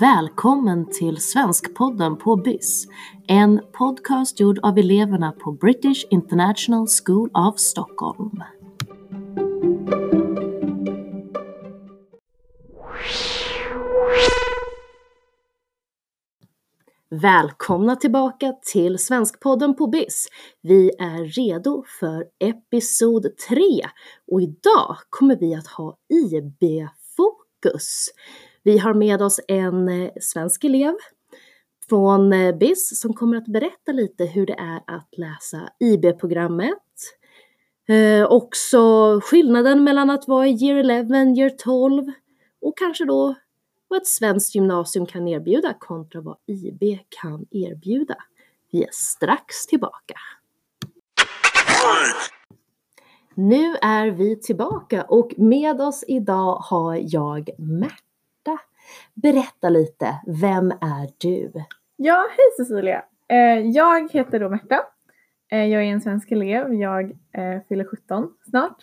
Välkommen till Svenskpodden på BIS. En podcast gjord av eleverna på British International School of Stockholm. Välkomna tillbaka till Svenskpodden på BIS. Vi är redo för episod 3 och idag kommer vi att ha IB-fokus. Vi har med oss en eh, svensk elev från eh, BIS som kommer att berätta lite hur det är att läsa IB-programmet. Eh, också skillnaden mellan att vara i year 11, year 12 och kanske då vad ett svenskt gymnasium kan erbjuda kontra vad IB kan erbjuda. Vi är strax tillbaka. Nu är vi tillbaka och med oss idag har jag Märta. Berätta lite, vem är du? Ja, hej Cecilia! Eh, jag heter då Märta. Eh, jag är en svensk elev. Jag eh, fyller 17 snart.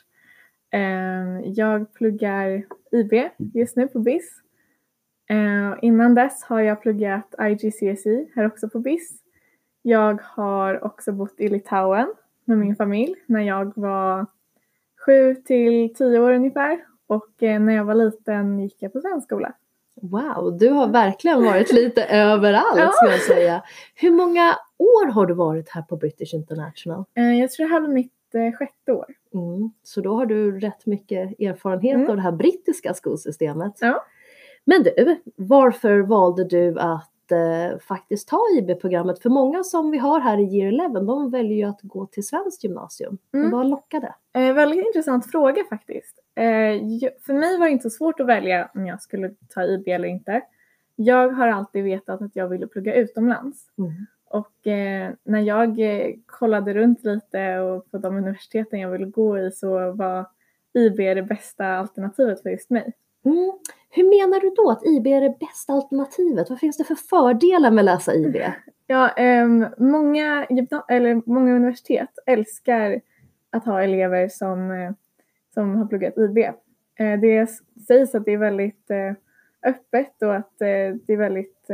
Jag pluggar IB just nu på BIS. Innan dess har jag pluggat IGCSE här också på BIS. Jag har också bott i Litauen med min familj när jag var 7 till 10 år ungefär och när jag var liten gick jag på svenskskola. Wow, du har verkligen varit lite överallt ja. ska jag säga. Hur många år har du varit här på British International? Eh, jag tror det här var mitt eh, sjätte år. Mm. Så då har du rätt mycket erfarenhet mm. av det här brittiska skolsystemet. Ja. Men du, varför valde du att eh, faktiskt ta IB-programmet? För många som vi har här i year 11, de väljer ju att gå till svenskt gymnasium. Mm. Vad lockade? Eh, väldigt intressant fråga faktiskt. Eh, för mig var det inte så svårt att välja om jag skulle ta IB eller inte. Jag har alltid vetat att jag ville plugga utomlands. Mm. Och eh, när jag eh, kollade runt lite och på de universiteten jag ville gå i så var IB det bästa alternativet för just mig. Mm. Hur menar du då att IB är det bästa alternativet? Vad finns det för fördelar med att läsa IB? Ja, um, många, eller många universitet älskar att ha elever som, eh, som har pluggat IB. Eh, det sägs att det är väldigt eh, öppet och att det är väldigt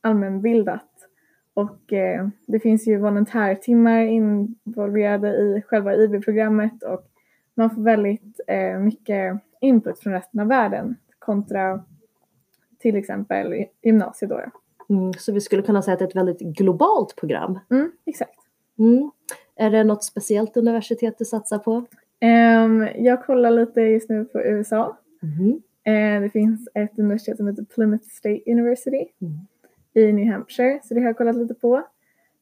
allmänbildat. Och det finns ju volontärtimmar involverade i själva IB-programmet och man får väldigt mycket input från resten av världen kontra till exempel gymnasiet då. Mm, så vi skulle kunna säga att det är ett väldigt globalt program? Mm, exakt. Mm. Är det något speciellt universitet du satsar på? Um, jag kollar lite just nu på USA. Uh, det finns ett universitet som heter Plymouth State University mm. i New Hampshire, så det har jag kollat lite på.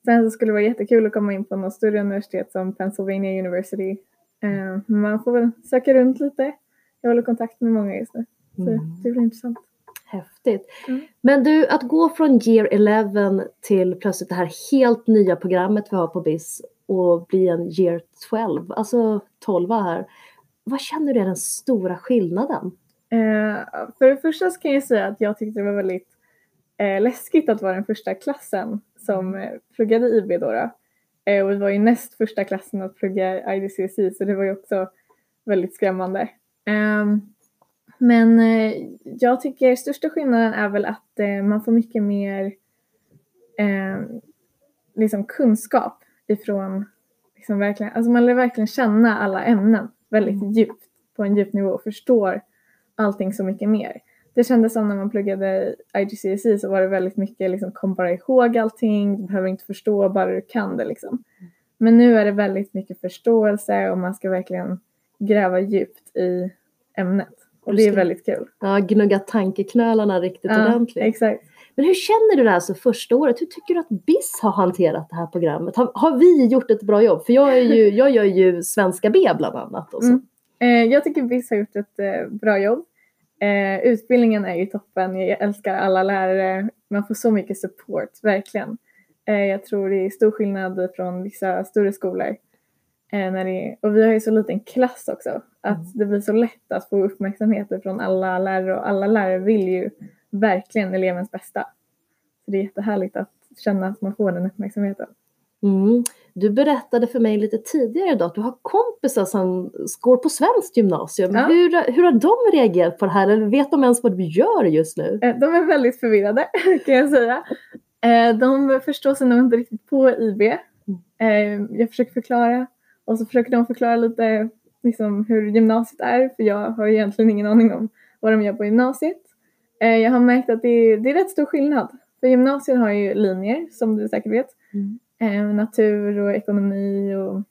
Sen så skulle det vara jättekul att komma in på något större universitet som Pennsylvania University. Uh, man får väl söka runt lite. Jag håller kontakt med många just nu, mm. det blir intressant. Häftigt. Mm. Men du, att gå från year 11 till plötsligt det här helt nya programmet vi har på BIS och bli en year 12, alltså 12 här. Vad känner du är den stora skillnaden? Eh, för det första så kan jag säga att jag tyckte det var väldigt eh, läskigt att vara den första klassen som eh, pluggade IB då. då. Eh, och vi var ju näst första klassen att plugga IDCSI så det var ju också väldigt skrämmande. Ehm, men eh, jag tycker största skillnaden är väl att eh, man får mycket mer ehm, liksom kunskap ifrån liksom verkligen, alltså man lär verkligen känna alla ämnen väldigt mm. djupt på en djup nivå och förstår allting så mycket mer. Det kändes som när man pluggade IGCSE så var det väldigt mycket liksom kom bara ihåg allting, du behöver inte förstå bara du kan det liksom. Men nu är det väldigt mycket förståelse och man ska verkligen gräva djupt i ämnet. Och det är väldigt kul. Ja, gnugga tankeknölarna riktigt ja, ordentligt. Exakt. Men hur känner du det här så första året? Hur tycker du att BIS har hanterat det här programmet? Har, har vi gjort ett bra jobb? För jag, är ju, jag gör ju svenska B bland annat. Och. Mm. Eh, jag tycker BIS har gjort ett eh, bra jobb. Eh, utbildningen är ju toppen. Jag älskar alla lärare. Man får så mycket support, verkligen. Eh, jag tror det är stor skillnad från vissa större skolor. Eh, när det, och vi har ju så liten klass också. Att mm. det blir så lätt att få uppmärksamhet från alla lärare och alla lärare vill ju verkligen elevens bästa. Så det är jättehärligt att känna att man får den uppmärksamheten. Mm. Du berättade för mig lite tidigare idag att du har kompisar som går på svenskt gymnasium. Ja. Hur, hur har de reagerat på det här? Eller vet de ens vad du gör just nu? Eh, De är väldigt förvirrade kan jag säga. Eh, De förstår sig nog inte riktigt på IB. Eh, Jag försöker förklara och så försöker de förklara lite liksom, hur gymnasiet är för jag har egentligen ingen aning om vad de gör på gymnasiet. Eh, Jag har märkt att det är, det är rätt stor skillnad. För gymnasiet har ju linjer som du säkert vet. Mm. Eh, Natur och ekonomi och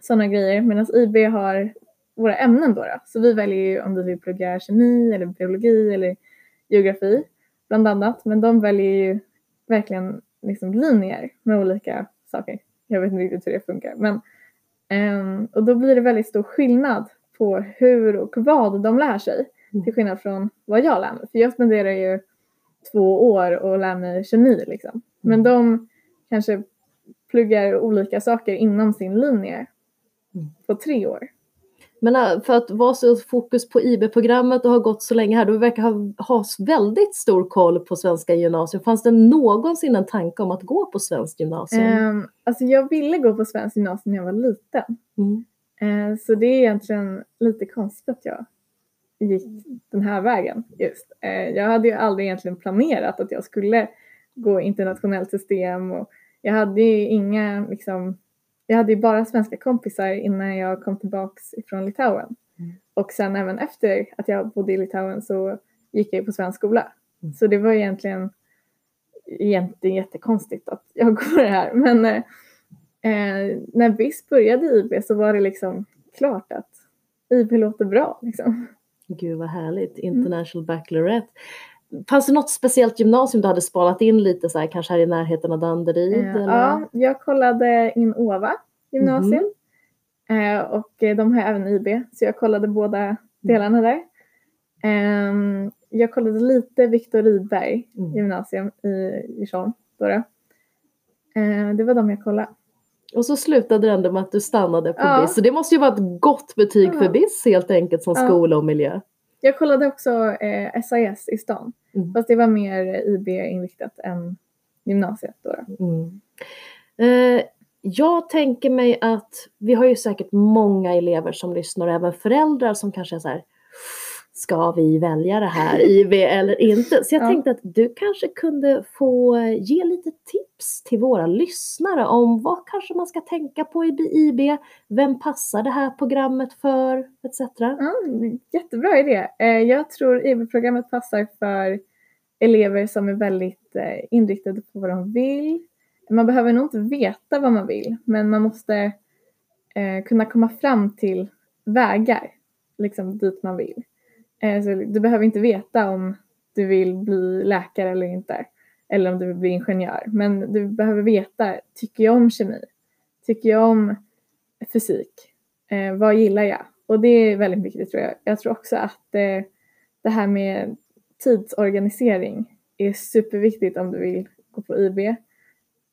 sådana grejer. Medan IB har våra ämnen då, då. Så vi väljer ju om vi vill plugga kemi eller biologi eller geografi bland annat. Men de väljer ju verkligen liksom linjer med olika saker. Jag vet inte riktigt hur det funkar. Men, ehm, och då blir det väldigt stor skillnad på hur och vad de lär sig. Mm. Till skillnad från vad jag lär mig. För jag spenderar ju två år och lär mig kemi liksom. Men Mm. de kanske pluggar olika saker inom sin linje Mm. på tre år. Men äh, för att vara så fokus på IB-programmet och ha gått så länge här, du verkar ha, ha väldigt stor koll på svenska gymnasium. Fanns det någonsin en tanke om att gå på svenskt gymnasium? Um, alltså jag ville gå på svenskt gymnasium när jag var liten. Mm. Eh, så det är egentligen lite konstigt att jag gick den här vägen just. Eh, jag hade ju aldrig egentligen planerat att jag skulle gå internationellt system och jag hade ju inga liksom, jag hade ju bara svenska kompisar innan jag kom tillbaks ifrån Litauen. Mm. Och sen även efter att jag bodde i Litauen så gick jag på svensk skola. Mm. Så det var egentligen egentligen jättekonstigt att jag går här. Men eh, när BIS började i IB så var det liksom klart att IB låter bra. Liksom. Gud vad härligt, International Baccalaureate. Fanns det något speciellt gymnasium du hade spanat in lite så här, kanske här i närheten av Danderyd? Eh, eller? ja, jag kollade in OVA gymnasium eh, och eh, de har även IB så jag kollade båda delarna där. Ehm, jag kollade lite Viktor Rydberg Mm. gymnasium i Djursholm. Eh, det var de jag kollade. Och så slutade det ändå med att du stannade på Ja. BIS. Så det måste ju vara ett gott betyg för Ja. BIS helt enkelt som Ja. skola och miljö. Jag kollade också eh, SAS i stan. Mm. Fast det var mer IB-inriktat än gymnasiet. Då då. Mm. Eh, jag tänker mig att vi har ju säkert många elever som lyssnar och även föräldrar som kanske är så här Ska vi välja det här IB eller inte? Så jag Ja. tänkte att du kanske kunde få ge lite tips till våra lyssnare om vad kanske man ska tänka på i IB, vem passar det här programmet för etc. Ja, jättebra idé. Eh, jag tror IB-programmet passar för elever som är väldigt eh, inriktade på vad de vill. Man behöver nog inte veta vad man vill, men man måste eh, kunna komma fram till vägar liksom dit man vill. Eh, så du behöver inte veta om du vill bli läkare eller inte, eller om du vill bli ingenjör. Men du behöver veta, tycker jag om kemi? Tycker jag om fysik? Eh, vad gillar jag? Och det är väldigt viktigt tror jag. Jag tror också att eh, det här med tidsorganisering är superviktigt om du vill gå på IB.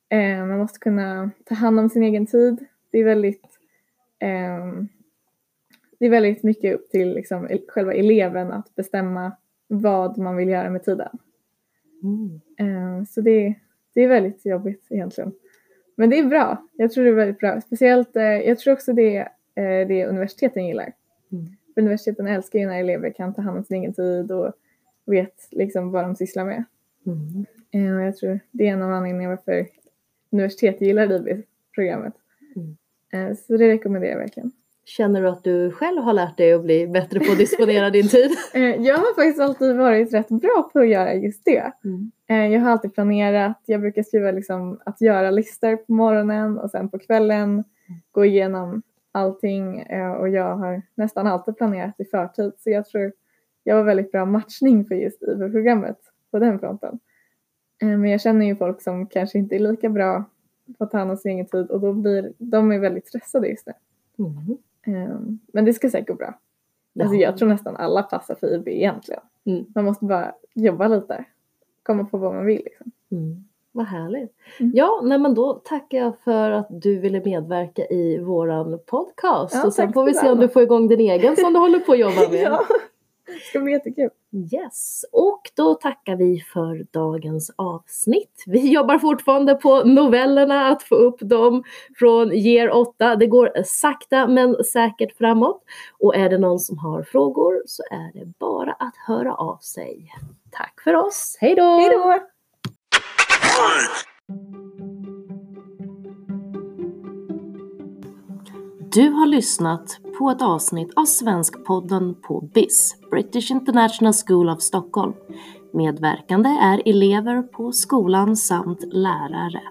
Eh, man måste kunna ta hand om sin egen tid. Det är väldigt, eh, det är väldigt mycket upp till liksom, själva eleven att bestämma vad man vill göra med tiden. Mm. Eh, så det, det är väldigt jobbigt egentligen. Men det är bra. Jag tror det är väldigt bra. Speciellt, eh, jag tror också det är eh, det universiteten gillar. Mm. För universiteten älskar ju när elever kan ta hand om sin egen tid och vet liksom vad de sysslar med. Mm. Jag tror det är en av anledningarna varför universitet gillar IB-programmet. Mm. Så det rekommenderar jag verkligen. Känner du att du själv har lärt dig att bli bättre på att disponera din tid? Eh, jag har faktiskt alltid varit rätt bra på att göra just det. Mm. Eh, Jag har alltid planerat, jag brukar skriva liksom att göra listor på morgonen och sen på kvällen gå igenom allting eh, och jag har nästan alltid planerat i förtid så jag tror jag var väldigt bra matchning för just IB-programmet på den fronten. Men jag känner ju folk som kanske inte är lika bra på att ta hand om sin egen tid och då blir de är väldigt stressade just nu. Mm. Eh, Men det ska säkert gå bra. Alltså Ja. jag tror nästan alla passar för IB egentligen. Mm. Man måste bara jobba lite, komma på vad man vill. Liksom. Mm. Vad härligt. Mm. Ja, nej men då tackar jag för att du ville medverka i våran podcast. Ja, och sen får vi se om du får igång din egen som du håller på att jobba med. ja. Det ska bli jättekul. Yes, och då tackar vi för dagens avsnitt. Vi jobbar fortfarande på novellerna, att få upp dem från year 8. Det går sakta men säkert framåt. Och är det någon som har frågor så är det bara att höra av sig. Tack för oss, hej då! Hej då! Du har lyssnat på ett avsnitt av Svenskpodden på BIS, British International School of Stockholm. Medverkande är elever på skolan samt lärare.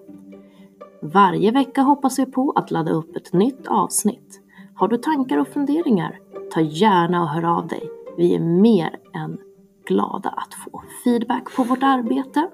Varje vecka hoppas vi på att ladda upp ett nytt avsnitt. Har du tankar och funderingar? Ta gärna och hör av dig. Vi är mer än glada att få feedback på vårt arbete.